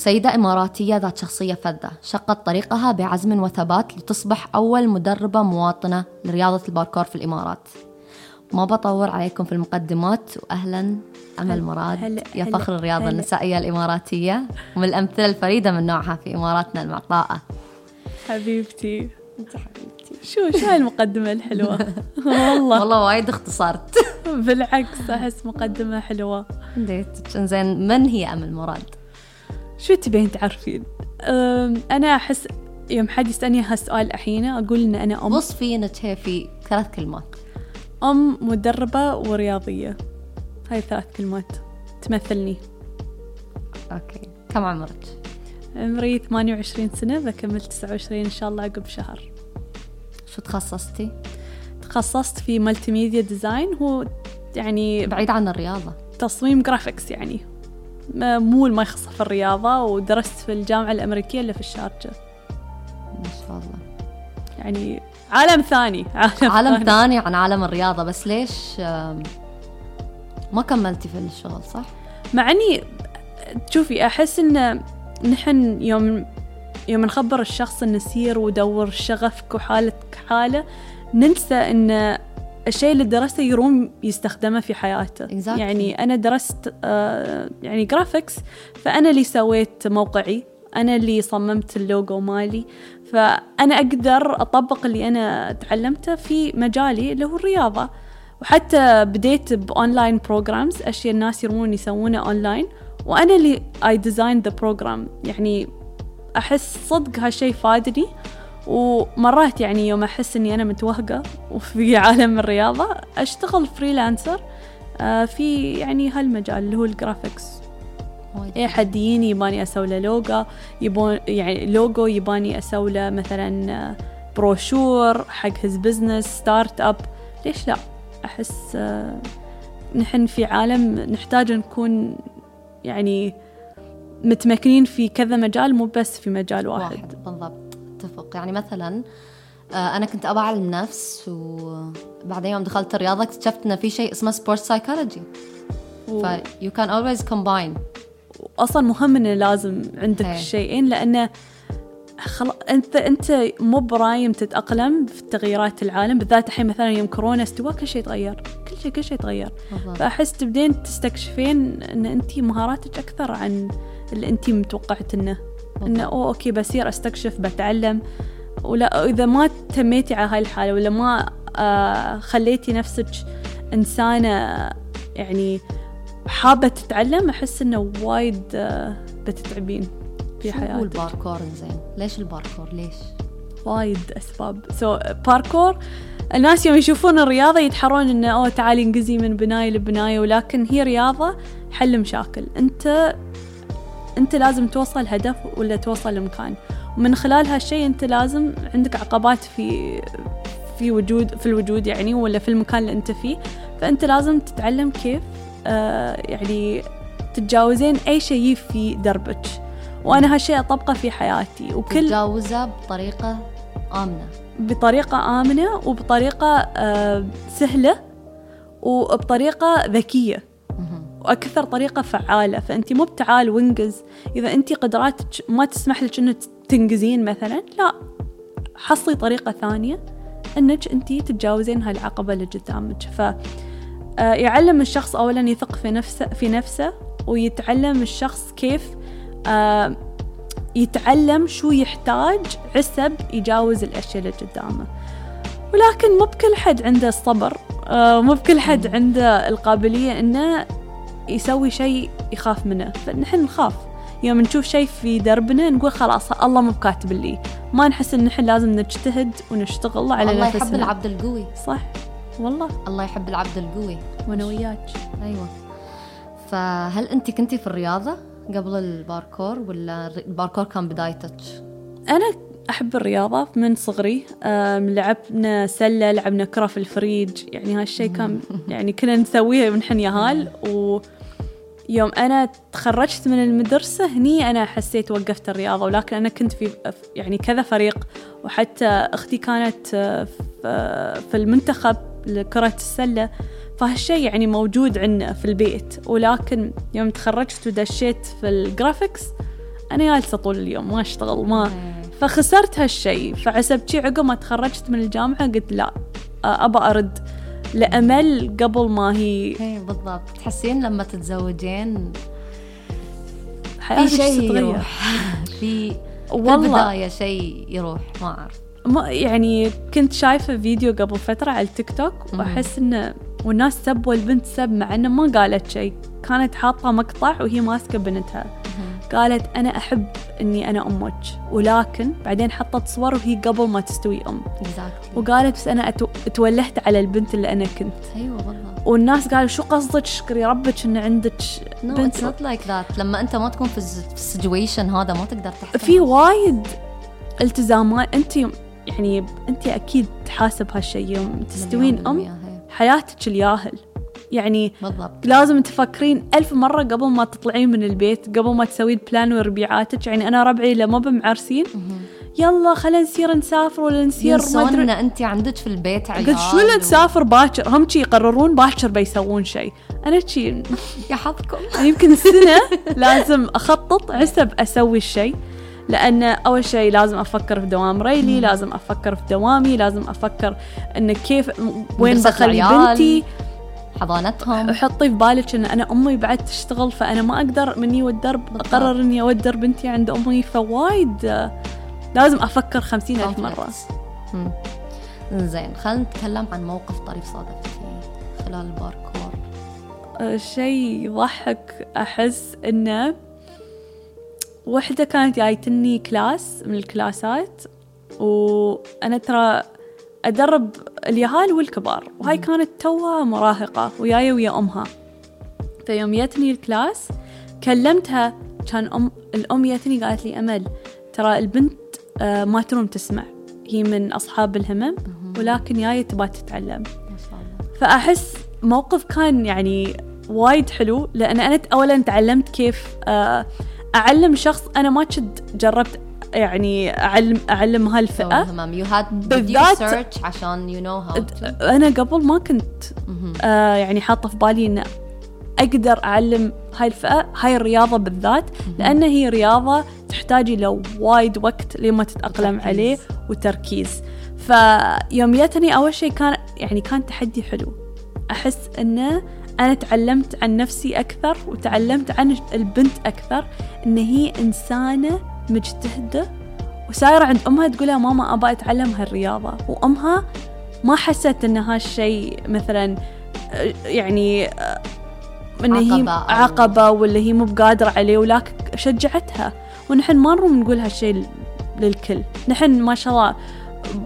سيدة إماراتية ذات شخصية فذة شقت طريقها بعزم وثبات لتصبح أول مدربة مواطنة لرياضة الباركور في الإمارات. ما بطول عليكم في المقدمات وأهلا أمل مراد هلا يا هلا فخر الرياضة. النسائية الإماراتية ومن الأمثلة الفريدة من نوعها في إماراتنا المعطاءة حبيبتي أنت حبيبتي. شو شو هالمقدمة الحلوة؟ والله. والله وايد اختصرت. بالعكس أحس مقدمة حلوة. ديتك زين من هي أمل مراد؟ شو تبين تعرفين؟ أنا أحس يوم حد يسألني هالسؤال الحين أقول إن أنا أم. وصفينك هي في ثلاث كلمات. أم مدربة ورياضية. هاي ثلاث كلمات تمثلني. أوكي. كم عمرك؟ عمري 28 سنة بكمل 29 إن شاء الله عقب شهر. شو تخصصتي؟ تخصصت في multimedia design هو يعني بعيد عن الرياضة. تصميم graphics يعني. ما- مو ما يخص في الرياضة ودرست في الجامعة الأمريكية اللي في الشارقة. ما شاء الله. يعني عالم ثاني عالم, عالم ثاني. عن عالم الرياضة بس ليش ما كملتي في الشغل صح؟ مع إني شوفي أحس إن نحن يوم يوم نخبر الشخص إنه سير ودور شغفك وحالتك حاله ننسى إن الشيء اللي درسته يروم يستخدمه في حياته. Exactly. يعني أنا درست آه يعني graphics فأنا اللي سويت موقعي أنا اللي صممت اللوجو مالي. فأنا أقدر أطبق اللي أنا تعلمته في مجالي اللي هو الرياضة. وحتى بديت ب online programs أشياء الناس يرومون يسوونها أونلاين. وأنا اللي I design the program يعني أحس صدق هالشيء فادني. ومرات يعني يوم أحس إني أنا متوهقة وفي عالم الرياضة أشتغل freelancer آه، في يعني هالمجال اللي هو ال graphics اي حد يجيني يباني أسوي له لوجو يبون يعني لوجو يباني أسوي له مثلا آه، بروشور حق his business startup ليش لا؟ أحس آه، نحن في عالم نحتاج نكون يعني متمكنين في كذا مجال مو بس في مجال واحد, واحد بالضبط. اتفق يعني مثلا آه، أنا كنت ابى أعلم نفس وبعدين يوم دخلت الرياضة اكتشفت انه في شيء اسمه sport سايكولوجي. ف you can always combine. أصلا مهم انه لازم عندك إيه. الشيئين لأنه خل... أنت أنت مب رايم تتأقلم في تغييرات العالم بالذات الحين مثلا يوم كورونا استوى كل شيء تغير. كل شيء كل شيء تغير. فأحس تبدين تستكشفين إن انت مهاراتك أكثر عن اللي انت متوقعت إنه. إنه oh okay بصير أستكشف بتعلم. ولا إذا ما تميتي على هاي الحالة ولا ما آه خليتي نفسك إنسانة يعني حابة تتعلم أحس إنه وايد آه بتتعبين في شو حياتك. الباركور زين ليش الباركور؟ ليش؟ وايد أسباب. so so, باركور الناس يوم يشوفون الرياضة يتحرون إنه أوه تعالي انقزي من بناية لبناية ولكن هي رياضة حل مشاكل. أنت انت لازم توصل هدف ولا توصل لمكان. ومن خلال هالشيء انت لازم عندك عقبات في في وجود في الوجود يعني ولا في المكان اللي انت فيه. فانت لازم تتعلم كيف آه يعني تتجاوزين أي شيء في دربك. وأنا هالشيء أطبقه في حياتي. وكل تتجاوزه بطريقة آمنة. بطريقة آمنة وبطريقة آه، سهلة وبطريقة ذكية. وأكثر طريقة فعالة. فأنت مو بتعال وانجز إذا أنت قدراتك ما تسمح لك أنك تنجزين مثلا لا. حصلي طريقة ثانية أنك أنت تتجاوزين هاي العقبة اللي قدامك. ف آه، يعلم الشخص أولا يثق في نفسه في نفسه ويتعلم الشخص كيف آه، يتعلم شو يحتاج عسب يجاوز الأشياء اللي قدامه. ولكن مو بكل حد عنده الصبر آه، مو بكل حد عنده القابلية إنه يسوي شيء يخاف منه. فنحن نخاف. يوم نشوف شيء في دربنا نقول خلاص الله مو بكاتب لي. ما نحس إن نحن لازم نجتهد ونشتغل على الله نفسنا. يحب العبد القوي. صح. والله. الله يحب العبد القوي. وأنا وياك. أيوه. فهل أنت كنتي في الرياضة قبل الباركور ولا الباركور كان بدايتك؟ أنا أحب الرياضة من صغري. لعبنا سلة لعبنا كرة في الفريج. يعني هالشي كان يعني كنا نسويه ونحن يهال ويوم أنا تخرجت من المدرسة هني أنا حسيت وقفت الرياضة. ولكن أنا كنت في يعني كذا فريق. وحتى أختي كانت في المنتخب لكرة السلة. فهالشي يعني موجود عندنا في البيت. ولكن يوم تخرجت ودشيت في الجرافيكس أنا جالسة طول اليوم. ما أشتغل ما. فخسرت هالشيء. فعسبتي عقب ما تخرجت من الجامعة قلت لا أبى أرد لأمل قبل ما هي إيه بالضبط. تحسين لما تتزوجين في حياتك شيء تتغير. يروح. في والله. بالبداية شيء يروح ما أعرف. ما يعني كنت شايفة فيديو قبل فترة على التيك توك. وأحس إنه والناس سبوا البنت سب مع إنه ما قالت شيء. كانت حاطة مقطع وهي ماسكة بنتها. قالت أنا أحب إني أنا أمك ولكن بعدين حطت صور وهي قبل ما تستوي أم. Exactly. وقالت بس أنا أتو... تولهت على البنت اللي أنا كنت. أيوة بالضبط. والناس قالوا شو قصدك؟ شكري ربك إن عندك no بنت. it's not like that. لما أنت ما تكون في ال situation هذا ما تقدر تحكم في وايد التزامات. أنت يعني أنت أكيد تحاسب هالشيء يوم تستوين هي. حياتك الياهل. يعني بالضبط. لازم تفكرين ألف مرة قبل ما تطلعين من البيت قبل ما تسوين بلان وربيعاتك يعني أنا ربعي لما بمعرسين. يلا خلينا نصير نسافر ولا نصير ما إن أنت عندك في البيت عيال قلت شو اللي نسافر؟ باكر. هم شي يقررون باكر بيسوون شيء أنا شي يا حظكم. يمكن السنة لازم أخطط عسب أسوي الشيء لأن أول شيء لازم أفكر في دوام ريلي لازم أفكر في دوامي لازم أفكر إن كيف وين بخلي. بنتي. حضانتهم حطي في بالك إن أنا أمي بعد تشتغل فأنا ما أقدر مني والدرب بالضبط. أقرر إني أودر بنتي عند أمي فوايد آه، لازم أفكر خمسين ألف مرة. مم. زين خلينا نتكلم عن موقف طريف صادفتيه خلال الباركور آه، شيء يضحك أحس إنه وحدة كانت جايتني class من الكلاسات وأنا ترى أدرب اليهال والكبار وهاي كانت توها مراهقة وياي ويا أمها. فيوم جتني ال class كلمتها كان ام الأم جتني قالت لي أمل ترى البنت آه، ما تروم تسمع. هي من أصحاب الهمم ولكن جاية تبغى تتعلم. فأحس موقف كان يعني وايد حلو لأن أنا أولا تعلمت كيف آه، أعلم شخص. أنا ما كنت جربت يعني أعلم أعلم هالفئة. تمام you had بالذات- عشان you know how أنا قبل ما كنت آه، يعني حاطة في بالي إن أقدر أعلم هاي الفئة هاي الرياضة بالذات لأن هي رياضة تحتاج إلى وايد وقت لما وتركيز. عليه وتركيز. فيوم جتني أول شيء كان يعني كان تحدي حلو. أحس إنه أنا تعلمت عن نفسي أكثر وتعلمت عن البنت أكثر إن هي إنسانة مجتهدة وسايرة عند أمها تقولها ماما أبى أتعلم هالرياضة. وأمها ما حست إن هالشيء مثلا آه، يعني آه، إن هي عقبة ولا هي مو بقادرة عليه ولكن شجعتها. ونحن ما نروم نقول هالشيء للكل. نحن ما شاء الله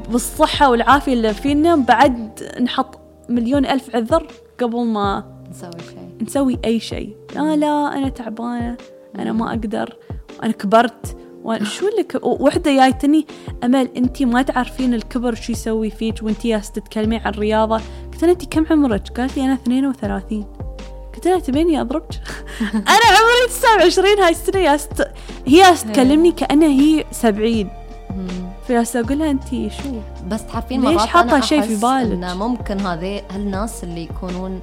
بالصحة والعافية اللي فينا بعد نحط مليون ألف عذر قبل ما نسوي شيء نسوي أي شيء لا لا أنا تعبانة أنا ما أقدر أنا كبرت. وأنا شو اللي ك... وحدة جايتني أمل أنت ما تعرفين الكبر شو يسوي فيك وأنت ياس تتكلمين عن الرياضة قلت لها أنت كم عمرك؟ قالت لي أنا 32 قلت لها تبيني أضربك؟ أنا عمري 29 هاي السنة ياس ت... هي ياس تكلمني كأنها هي 70 مم. فياس أقول لها أنت شو؟ بس تعرفين ليش أنا شيء في بالك؟ إن ممكن هذي هالناس اللي يكونون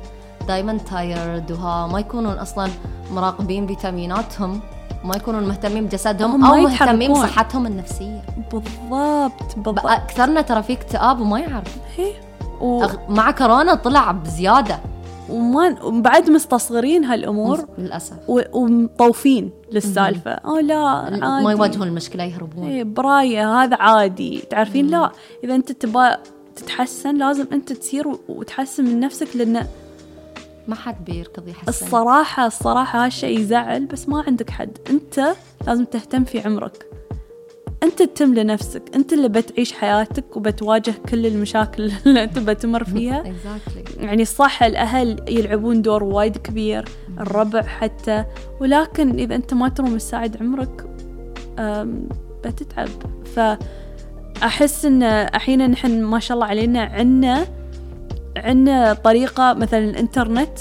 دايما تايرد وها ما يكونون أصلا مراقبين فيتاميناتهم ما يكونون مهتمين بجسدهم هم أو مهتمين. بصحتهم النفسية. بالضبط بالضبط. اكثرنا ترى في اكتئاب وما يعرف. هي. و... أغ- مع كورونا طلع بزيادة. وما وبعد مستصغرين هالأمور. للأسف. و- ومطوفين للسالفة. آه لا عادي ما يواجهون المشكلة يهربون. إيه براية هذا عادي. تعرفين؟ لا إذا أنت تبغى تتحسن لازم أنت تصير و- وتحسن من نفسك لأن ما حد بيركض يحسن الصراحه الصراحة هالشيء يزعل بس ما عندك حد. أنت لازم تهتم في عمرك. أنت تتم لنفسك. أنت اللي بتعيش حياتك وبتواجه كل المشاكل اللي أنت بتمر فيها. يعني صح الأهل يلعبون دور وايد كبير الربع حتى. ولكن إذا أنت ما تروم تساعد عمرك بتتعب. فأحس إن الحين نحن ما شاء الله علينا عنا عنا طريقة مثلا الإنترنت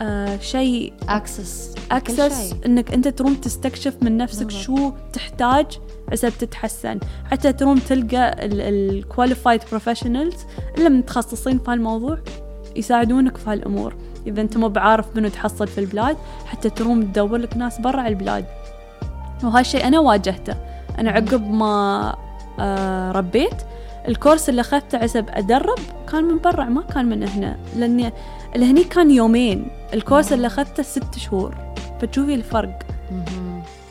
آه شيء access access إنك أنت تروم تستكشف من نفسك بالضبط. شو تحتاج عشان تتحسن. حتى تروم تلقى ال qualified professionals اللي متخصصين في هالموضوع يساعدونك في هالأمور. إذا أنت مو بعارف منو تحصل في البلاد حتى تروم تدور لك ناس برا البلاد. وهالشيء أنا واجهته. أنا عقب ما آه ربيت ال course اللي أخذته عسب أدرب كان من برا ما كان من هنا لأني الهني كان يومين. الكورس اللي أخذته ست شهور. فتشوفي الفرق.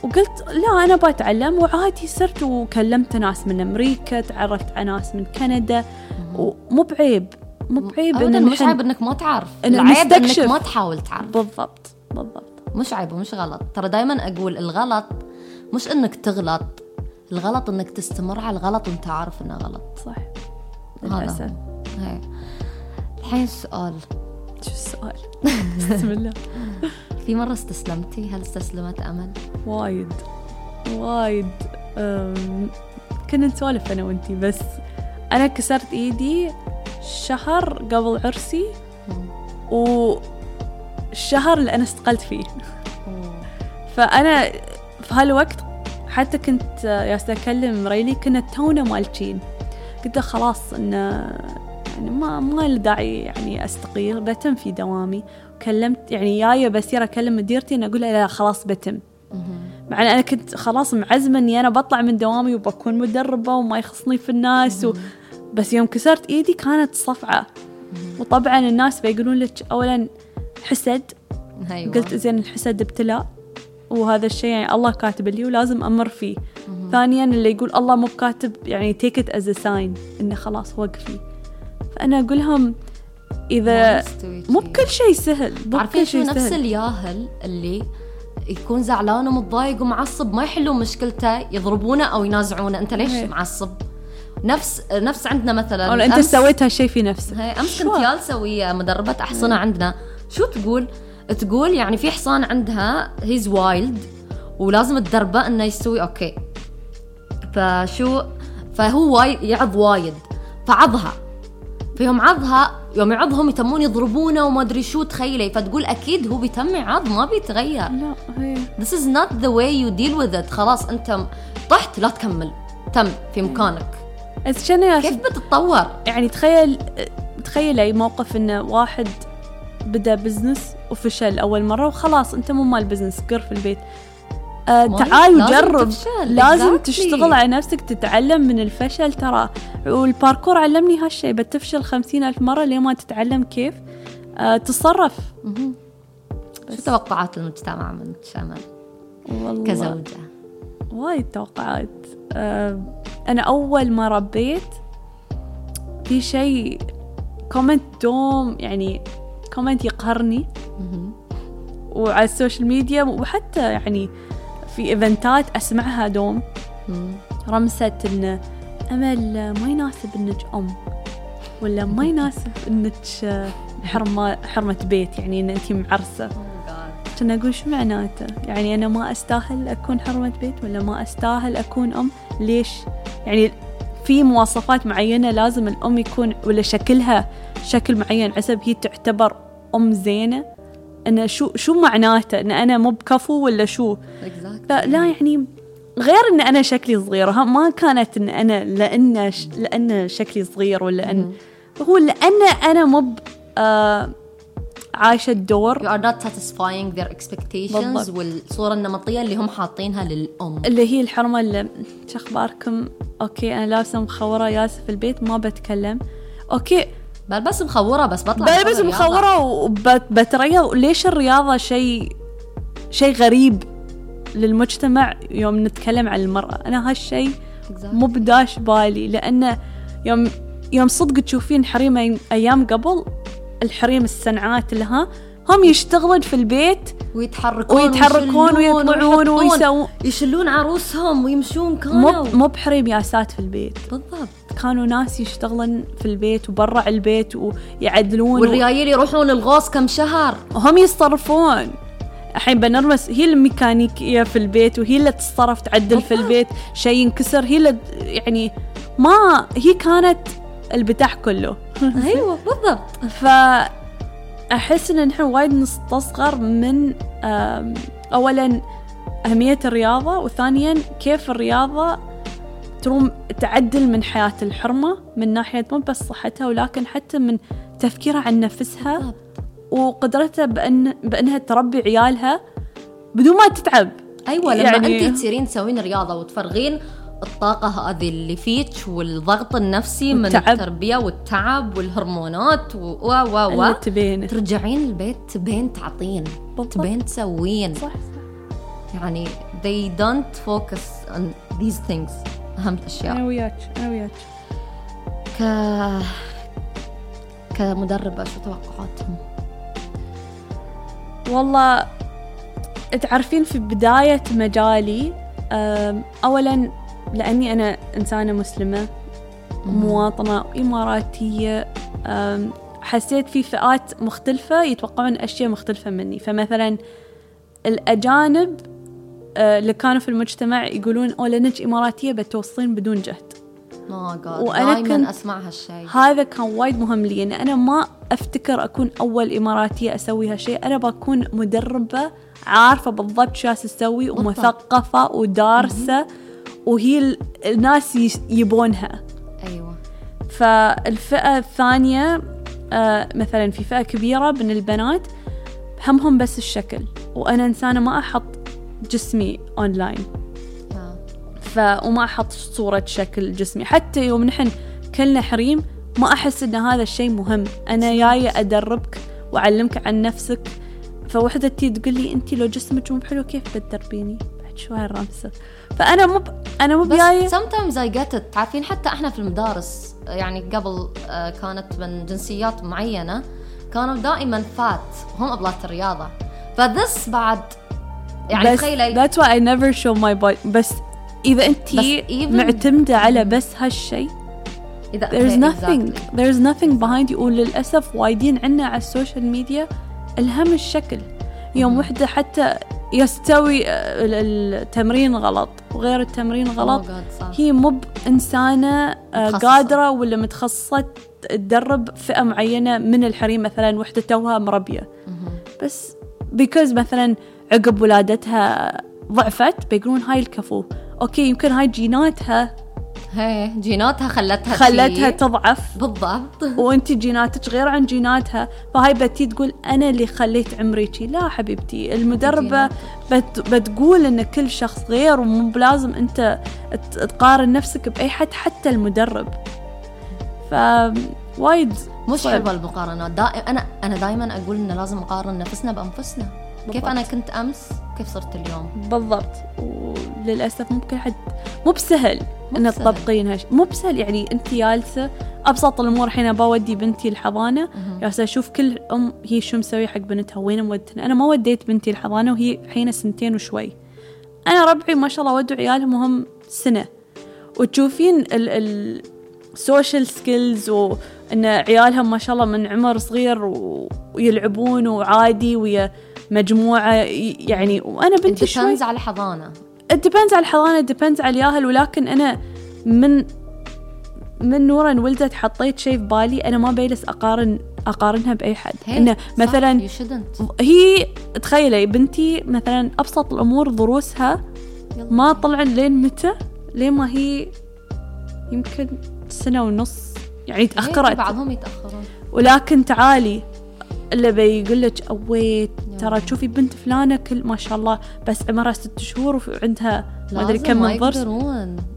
وقلت لا أنا بتعلم وعادي صرت وكلمت ناس من أمريكا تعرفت على ناس من كندا. ومو بعيب مو بعيب إن مش عيب إنك ما تعرف. إن العيب. إنك ما تحاول تعرف. بالضبط بالضبط. مش عيب ومش غلط. ترى دائما أقول الغلط مش إنك تغلط. الغلط إنك تستمر على الغلط وأنت عارف إنه غلط. صح. هي. الحين سؤال شو السؤال؟ بسم الله. في مرة استسلمتي؟ هل استسلمت أمل؟ وايد. وايد. أم، كنا نسولف أنا وانتي بس أنا كسرت إيدي شهر قبل عرسي والشهر اللي أنا استقلت فيه. فأنا في هالوقت حتى كنت ياسا أكلم ريلي كنا تونا مالتين. قلت له خلاص انه يعني ما ما له داعي يعني أستقيل بتم في دوامي. كلمت يعني جاية بسير أكلم مديرتي إن أقول لها لا خلاص بتم. مع إن أنا كنت خلاص معزمة إني أنا بطلع من دوامي وبكون مدربة وما يخصني في الناس و... بس يوم كسرت إيدي كانت صفعة. وطبعا الناس بيقولون لك اولا حسد. أيوة. قلت زين الحسد ابتلاء. وهذا الشيء يعني الله كاتب لي ولازم أمر فيه. ثانيا اللي يقول الله مو كاتب يعني it as a sign إنه خلاص وقفي. فأنا أقول لهم إذا مو. بكل شيء سهل مو بكل شو شيء نفس سهل. الياهل اللي يكون زعلان ومتضايق ومعصب ما يحلون مشكلته يضربونه أو ينازعونه. أنت ليش إيه. معصب؟ نفس نفس عندنا مثلا أو أنت سويت هالشيء في نفسك. هي أمس؟ كنت جالسه ويا مدربة أحصنة عندنا. شو تقول؟ تقول يعني في حصان عندها he's wild ولازم تدربه إنه يستوي okay. فشو؟ فهو وايد يعض وايد. فعضها فيوم عضها يوم يعضهم يتمون يضربونه وما أدري شو تخيلي فتقول أكيد هو بيتم يعض ما بيتغير. لا هي This is not the way you deal with it. خلاص أنت طحت لا تكمل. تم في مكانك. كان يا كيف بتتطور؟ يعني تخيل تخيل أي موقف إنه واحد بدأ business وفشل أول مرة وخلاص أنت مو مال business قر في البيت. آه تعال لازم وجرب تفشل. لازم Exactly. تشتغل على نفسك تتعلم من الفشل. ترى والباركور علمني هالشيء بتفشل خمسين ألف مرة لين ما تتعلم كيف؟ آه تصرف. شو توقعات المجتمع منك شمال والله. كزوجة. وايد توقعات. آه، أنا أول ما ربيت في شيء comment دوم يعني comment يقهرني. وعلى ال social media وحتى يعني في إيفنتات أسمعها دوم. رمسة إن أمل ما يناسب انك أم ولا ما يناسب انك حرمة حرمة بيت يعني إن انت معرسة. كنا أقول شو معناته؟ يعني أنا ما أستاهل أكون حرمة بيت ولا ما أستاهل أكون أم؟ ليش؟ يعني في مواصفات معينة لازم الأم يكون ولا شكلها شكل معين حسب هي تعتبر أم زينة. أنا شو شو معناته؟ أن أنا مو بكفو ولا شو؟ لا, لا يعني غير أن أنا شكلي صغير. ها ما كانت أن أنا لأن ش... لأن شكلي صغير ولا أن هو لأن أنا مو آه عايشة الدور. You are not satisfying their expectations بالضبط. والصورة النمطية اللي هم حاطينها للأم. اللي هي الحرمة اللي شو أخباركم؟ okay أنا لابسة مخورة جالسه في البيت ما بتكلم. okay بل بس مخورة بس بطلع بلبس. مخورة وبتريض ليش الرياضة شيء شيء غريب للمجتمع يوم نتكلم عن المرأة؟ أنا هالشيء. مو بداش بالي لأنه يوم يوم صدق تشوفين حريم أيام قبل الحريم السنعات اللي ها هم يشتغلون في البيت ويتحركون ويتحركون ويطلعون ويسوون يشلون عروسهم ويمشون مو كانوا. مو بحريم ياسات في البيت. بالضبط. كانوا ناس يشتغلون في البيت وبرا البيت ويعدلون والريايل يروحون الغوص كم شهر. وهم يتصرفون الحين بنرمس هي الميكانيكية في البيت وهي اللي تتصرف تعدل في البيت شيء ينكسر. هي اللي يعني ما هي كانت البتاع كله. أيوه بالضبط. فأحس إن نحن وايد نستصغر من آم، أولا أهمية الرياضة وثانيا كيف الرياضة تروم تعدل من حياة الحرمة من ناحية مو بس صحتها ولكن حتى من تفكيرها عن نفسها بالضبط. وقدرتها بأن بأنها تربي عيالها بدون ما تتعب أيوه لما يعني- انت تصيرين تسوين رياضة وتفرغين الطاقة هذه اللي فيك والضغط النفسي من والتعب. التربية والتعب والهرمونات و و و, و تبينه ترجعين البيت تبين تعطين بالضبط. تبين تسوين صح يعني they don't focus on these things أهم الأشياء أنا وياك أنا وياك. ك كمدربة شو توقعاتهم؟ والله تعرفين في بداية مجالي أولا لأني أنا إنسانة مسلمة مواطنة إماراتية حسيت في فئات مختلفة يتوقعون أشياء مختلفة مني. فمثلا الأجانب اللي كانوا في المجتمع يقولون أو لأنك إماراتية بتوصلين بدون جهد. وأنا دائما كنت- أسمع هالشيء. هذا كان وايد مهم لي. ان أنا ما أفتكر أكون أول إماراتية أسوي هالشيء. أنا بكون مدربة عارفة بالضبط شو أسوي. ومثقفة ودارسة وهي ال- الناس يبونها. أيوة. فالفئة الثانية آه مثلا في فئة كبيرة من البنات همهم بس الشكل. وأنا إنسانة ما أحط جسمي اونلاين يا. ف وما أحط صورة شكل جسمي. حتى يوم نحن كلنا حريم ما أحس إن هذا الشيء مهم. أنا جاية أدربك وأعلمك عن نفسك. فوحدة تي تقول لي انت لو جسمك مو بحلو كيف بتدربيني؟ بعد شوي الرمسة فأنا مو ب... أنا مو بجاية. بس sometimes I get it. تعرفين حتى إحنا في المدارس يعني قبل آه، كانت من جنسيات معينة كانوا دائما فات هم أبلات الرياضة. فذس بعد يعني بس تخيلي. that's why I never show my body بس إذا انت بس even- معتمدة على بس هالشيء إذا there's nothing exactly. there's nothing behind you. وللأسف وايدين عنا على ال social media الهم الشكل. يوم وحدة حتى يستوي آه، ال- التمرين غلط. وغير التمرين غلط Oh God، صح. هي مو بإنسانة آه،. قادرة ولا متخصصة تدرب فئة معينة من الحريم مثلا وحدة توها مربية. بس because مثلا عقب ولادتها ضعفت بيقولون هاي الكفو. okay يمكن هاي جيناتها هي جيناتها خلتها خلتها شي. تضعف. بالضبط. وأنت جيناتك غير عن جيناتها. فهاي بتي تقول أنا اللي خليت عمري شي لا حبيبتي المدربة بت بتقول إن كل شخص غير ومو بلازم أنت تقارن نفسك بأي حد حتى المدرب. ف وايد مش. حلوة المقارنات دائما أنا أنا دائما أقول إن لازم نقارن نفسنا بأنفسنا كيف بالضبط. أنا كنت أمس؟ كيف صرت اليوم؟ بالضبط. وللأسف ممكن حد مو بسهل مو ان هالشيء مو بسهل. يعني أنت جالسة أبسط الأمور. الحين بودي بنتي الحضانة. جالسة أشوف كل أم هي شو مسوي حق بنتها. وين مودتنا؟ أنا ما وديت بنتي الحضانة وهي الحين سنتين وشوي. أنا ربعي ما شاء الله ودوا عيالهم وهم سنة. وتشوفين ال ال social skills وان عيالهم ما شاء الله من عمر صغير ويلعبون وعادي ويا مجموعة يعني وأنا بنتي شوي. على الحضانة depends على الحضانة depends على الياهل ولكن أنا من من نورا ولدت حطيت شيء في بالي أنا ما بيلس أقارن أقارنها بأي حد. إنه مثلا. هي تخيلي بنتي مثلا أبسط الأمور دروسها يلا. ما طلع لين متى؟ لين ما هي يمكن سنة ونص يعني تأخرت. بعضهم يتأخرون. ولكن تعالي اللي بيقول لك اويت ترى تشوفي بنت فلانة كل ما شاء الله بس عمرها ست شهور وعندها ما أدري كم من ضرس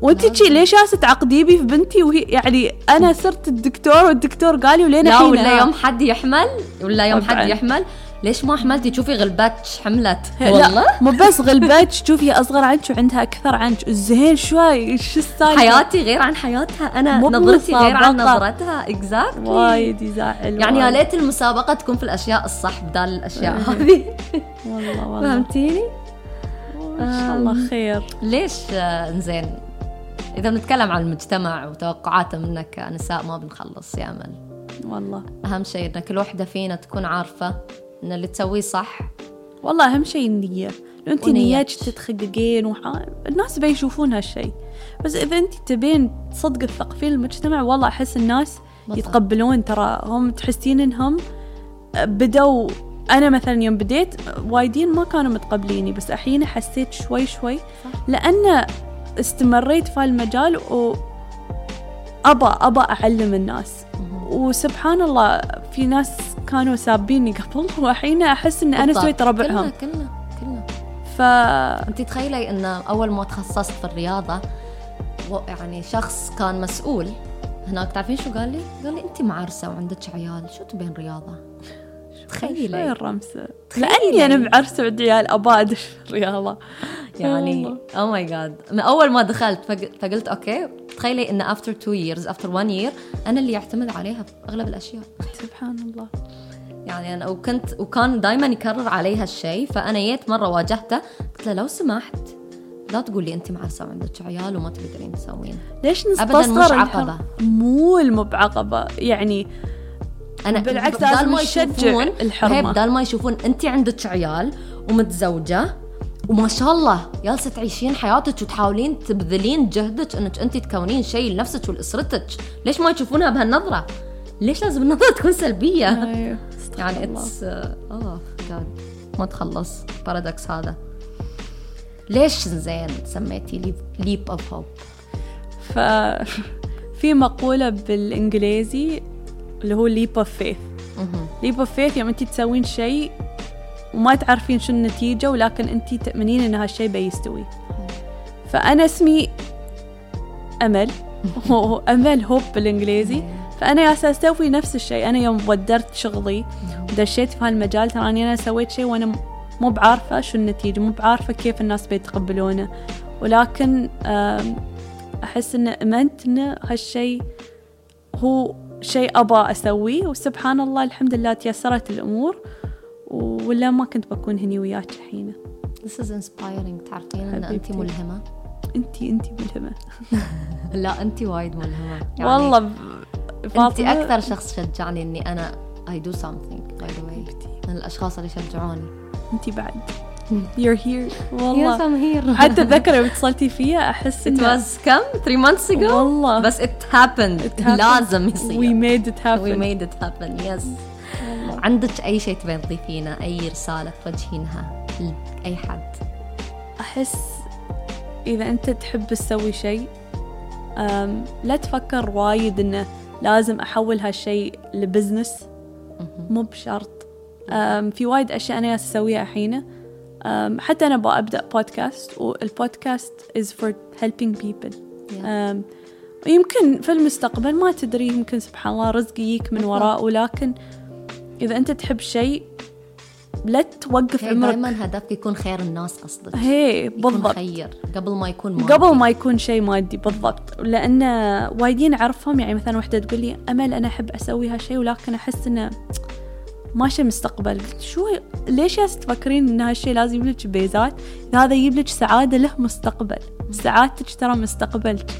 وأنت لازم. شي ليش جالسة تعقديبي في بنتي وهي يعني أنا صرت الدكتور والدكتور قال لي ولين لا ولا. يوم حد يحمل ولا يوم حد. يحمل ليش ما حملتي تشوفي غلبتش حملت؟ لا والله. مو بس غلبت شوفي أصغر عنك وعندها أكثر عنك زين شوي شو السالفة؟ حياتي غير عن حياتها. أنا نظرتي غير عن. نظرتها. اكزاكتلي وايد يزعل يعني يا. ليت المسابقة تكون في الأشياء الصح بدال الأشياء هذه. والله والله. فهمتيني؟ ان شاء الله خير. ليش آه، إنزين إذا بنتكلم عن المجتمع وتوقعاته منك كنساء ما بنخلص يا أمل. والله. أهم شيء إن كل وحدة فينا تكون عارفة. إن اللي تسويه صح والله أهم شيء النية لو أنت ونيتك. نياتك تتحققين وح... الناس بيشوفون هالشيء بس إذا أنت تبين تصدق تثقفين المجتمع والله أحس الناس بالضبط. يتقبلون ترى هم تحسين إنهم بدوا أنا مثلا يوم بديت وايدين ما كانوا متقبليني بس الحين حسيت شوي شوي صح. لأن استمريت في المجال و ابى ابى أعلم الناس وسبحان الله في ناس كانوا سابيني قبل والحين أحس ان أنا. سويت ربعهم كلنا كلنا كلنا ف أنت تخيلي إن أول ما تخصصت في الرياضة يعني شخص كان مسؤول هناك تعرفين شو قال لي؟ قال لي أنت معرسة وعندك عيال شو تبين رياضة؟ شوي تخيلي الرمسة تخيلي. لاني أنا بعرس عيال ابى ادش في الرياضه يعني. oh my God من أول ما دخلت فق- فقلت أوكي تخيلي إن after two years after 1 year أنا اللي يعتمد عليها في أغلب الأشياء. سبحان الله. يعني أنا وكنت وكان دائما يكرر علي هالشيء فأنا جيت مرة واجهته قلت له لو سمحت لا تقولي أنت معرسه وعندك عيال وما تقدرين تسوين. ليش مش نستصغر عقبة. الحر- مو المو بعقبة يعني أنا بالعكس لازم ما الحرمة. هي بدال ما يشوفون أنت عندك عيال ومتزوجة وما شاء الله جالسة تعيشين حياتك وتحاولين تبذلين جهدك أنك أنت تكونين شيء لنفسك ولأسرتك ليش ما يشوفونها بهالنظرة ليش لازم النظرة تكون سلبية أيوه. يعني. it's oh God ما تخلص paradox هذا ليش زين سميتي Leap of Hope ف في مقولة بالإنجليزي اللي هو leap of faith. leap of faith يوم أنت تسوين شيء وما تعرفين شو النتيجة ولكن أنت تؤمنين إن هالشيء بيستوي فأنا اسمي أمل. هو أمل هوب بالإنجليزي. فأنا يا أسوي نفس الشيء. أنا يوم ودرت شغلي ودشيت في هالمجال تراني أنا سويت شيء وأنا مو بعارفة شو النتيجة مو بعارفة كيف الناس بيتقبلونه. ولكن أحس إن أمنت إن هالشيء هو شيء أبى أسويه وسبحان الله الحمد لله تيسرت الأمور ولا ما كنت بكون هني وياك الحين. This is inspiring. تعرفين إن انت. ملهمة. أنتي أنتي ملهمة. لا انت وايد ملهمة. يعني والله انت أكثر شخص شجعني إني أنا I do something by the way. من الأشخاص اللي شجعوني أنتي بعد. You're here. Yes والله I'm here. حتى اتذكر يوم اتصلتي فيا؟ أحس It was كم 3 months ago. والله. بس it happened, It happened. لازم we يصير made it we happen made it happen yes. عندك أي شيء تبين تضيفينه؟ أي رسالة توجهينها لاي حد؟ أحس إذا أنت تحب تسوي شيء لا تفكر وايد إنه لازم أحول هالشيء ل business. مو بشرط. في وايد أشياء أنا أسويها الحين. أم، حتى أنا ببدا بودكاست والبودكاست is for helping people. Yeah. أم، يمكن في المستقبل ما تدري يمكن سبحان الله رزق يجيك من وراء ولكن إذا أنت تحب شيء لا توقف عمرك. دائما هدفك يكون خير الناس قصدك. هي بالضبط. خير قبل ما يكون مادي. قبل ما يكون شيء مادي بالضبط. لأن وايدين أعرفهم يعني مثلا وحدة تقول لي أمل أنا أحب أسوي هالشيء ولكن أحس إنه ماشي مستقبل. شو ليش ياس تفكرين إن هالشيء لازم يجيب لك بيزات؟ هذا يجيب لك سعادة له مستقبل. سعادتك ترى مستقبلك.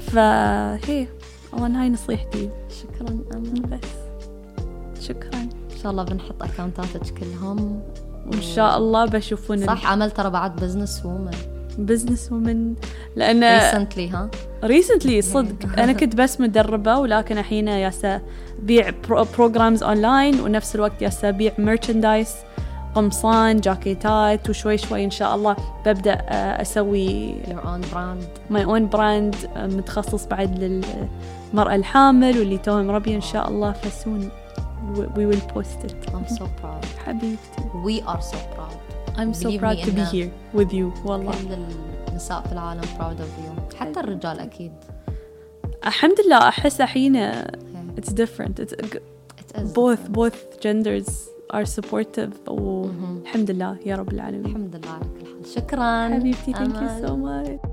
فهي والله هاي نصيحتي. شكرا أمل. بس. شكرا. إن شاء الله بنحط account اتك كلهم. وإن شاء الله بيشوفون صح أمل ترى بعد business woman business woman لأن recently ها recently صدق. أنا كنت بس مدربة ولكن الحين يالسة أبيع programs online ونفس الوقت يالسة أبيع merchandise قمصان جاكيتات وشوي شوي إن شاء الله ببدأ آه، أسوي your own brand. my own brand متخصص بعد للمرأة الحامل واللي توها مربيه إن شاء الله ف soon. وي ويل بوست ات I'm so proud. حبيبتي. We are so proud. I'm so Believe proud me to be إنه here with you والله كل النساء في العالم proud of you حتى الرجال اكيد الحمد لله احس الحين Okay. it's different it's It is both both genders are supportive والحمد لله يا رب العالمين الحمد لله على كل حال شكرا حبيبتي thank you أمل. so much